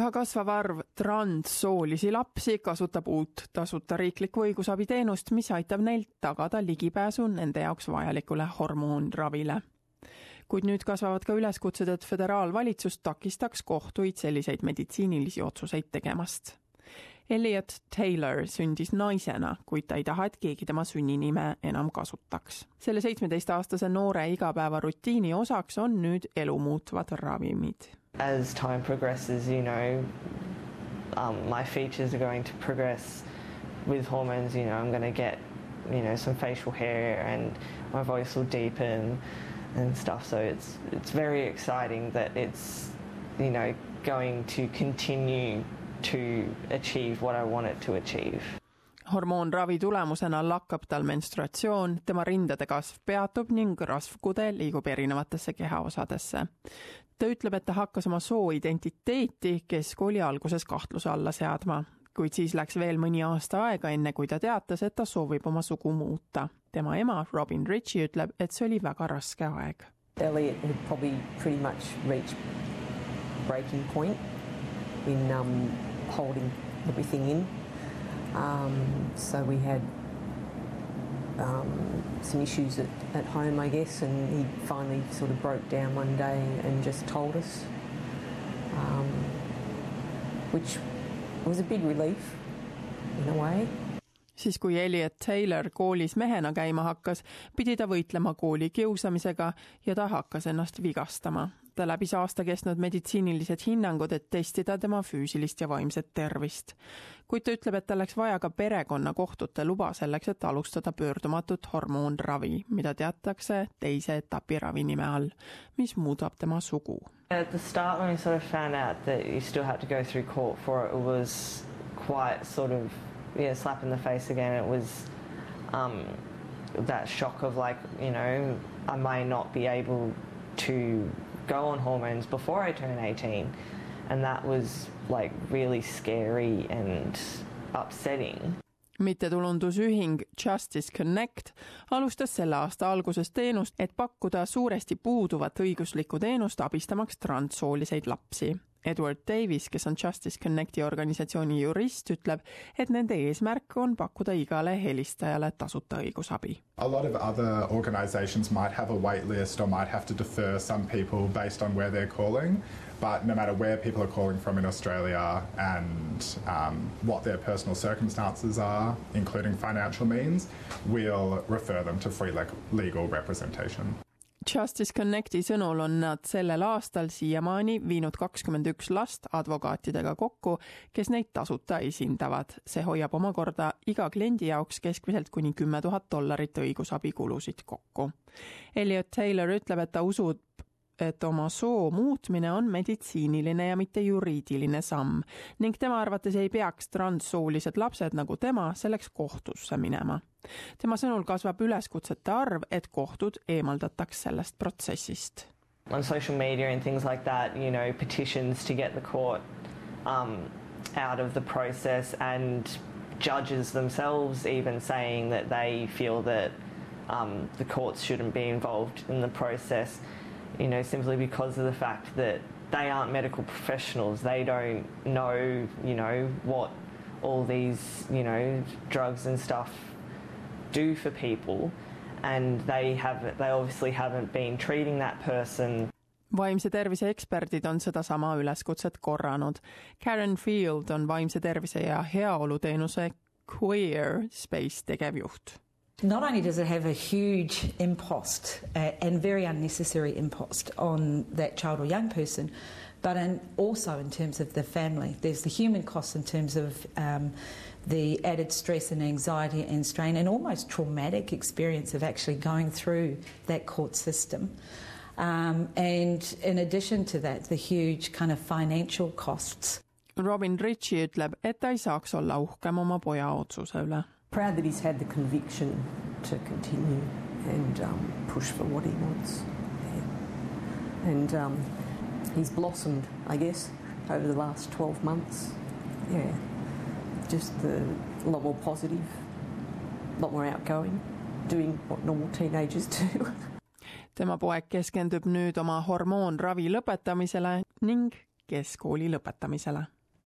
üha kasvav arv transsoolisi lapsi kasutab uut tasuta riiklikku õigusabiteenust, mis aitab neil tagada ligipääsu nende jaoks vajalikule hormoonravile. kuid nüüd kasvavad ka üleskutsed, et föderaalvalitsus takistaks kohtuid selliseid meditsiinilisi otsuseid tegemast. Elliot Taylor sündis naisena, kuid ta ei taha, et keegi tema sünninime enam kasutaks. selle seitsmeteistaastase noore igapäevarutiini osaks on nüüd elumuutvad ravimid as time progresses, you know, um, my features are going to progress with hormones. You know, I'm going to get, you know, some facial hair and my voice will deepen and stuff. So it's it's very exciting that it's, you know, going to continue to achieve what I want it to achieve. hormoonravi tulemusena lakkab tal menstruatsioon, tema rindade kasv peatub ning rasvkude liigub erinevatesse kehaosadesse ta ütleb, et ta hakkas oma sooidentiteeti keskkooli alguses kahtluse alla seadma, kuid siis läks veel mõni aasta aega, enne kui ta teatas, et ta soovib oma sugu muuta. tema ema, Robin Ritchie, ütleb, et see oli väga raske aeg. Elliot had probably pretty much reached breaking point in um, holding everything in. Um, so we had um, some issues at, at home, I guess, and he finally sort of broke down one day and just told us, um, which was a big relief in a way. siis, kui Elliot Taylor koolis mehena käima hakkas, pidi ta võitlema kooli kiusamisega ja ta hakkas ennast vigastama ta läbis aasta kestnud meditsiinilised hinnangud, et testida tema füüsilist ja vaimset tervist. kuid ta ütleb, et tal läks vaja ka perekonnakohtute luba selleks, et alustada pöördumatut hormoonravi, mida teatakse teise etapi ravi nime all, mis muudab tema sugu. At the start when we sort of found out that you still had to go through court for it, it was quite sort of yeah, slap in the face again. It was um, that shock of like, you know, I may not be able to go on hormones before I turn 18. And that was like really scary and upsetting. mittetulundusühing Justice Connect alustas selle aasta alguses teenust, et pakkuda suuresti puuduvat õiguslikku teenust abistamaks transsooliseid lapsi Edward Davis, kes on Justice Connecti organisatsiooni jurist, ütleb, et nende eesmärk on pakkuda igale helistajale tasuta õigusabi. A lot of other organisations might have a wait list or might have to defer some people based on where they're calling, but no matter where people are calling from in Australia and um, what their personal circumstances are, including financial means, we'll refer them to free legal representation. Justice Connecti sõnul on nad sellel aastal siiamaani viinud kakskümmend üks last advokaatidega kokku, kes neid tasuta esindavad. see hoiab omakorda iga kliendi jaoks keskmiselt kuni kümme tuhat dollarit õigusabikulusid kokku. Elliot Taylor ütleb, et ta usub, et oma soo muutmine on meditsiiniline ja mitte juriidiline samm ning tema arvates ei peaks transsoolised lapsed nagu tema selleks kohtusse minema. tema sõnul kasvab üleskutsete arv, et kohtud eemaldataks sellest protsessist. On social media and things like that, you know, petitions to get the court um, out of the process and judges themselves even saying that they feel that um, the courts shouldn't be involved in the process you know, simply because of the fact that they aren't medical professionals. They don't know, you know, what all these, you know, drugs and stuff do for people. And they have, they obviously haven't been treating that person vaimse tervise eksperdid on sedasama üleskutset korranud. Karen Field on vaimse tervise ja heaoluteenuse Queer Space tegevjuht Not only does it have a huge impost uh, and very unnecessary impost on that child or young person, but in, also in terms of the family. There's the human cost in terms of um, the added stress and anxiety and strain and almost traumatic experience of actually going through that court system. Um, and in addition to that, the huge kind of financial costs. Robin Ritchie ütleb, et ta ei saaks olla uhkem oma poja otsuse üle proud that he's had the conviction to continue and um, push for what he wants. Yeah. And um, he's blossomed, I guess, over the last 12 months. Yeah, just the, a lot more positive, a lot more outgoing, doing what normal teenagers do. tema poeg keskendub nüüd oma hormoonravi lõpetamisele ning keskkooli lõpetamisele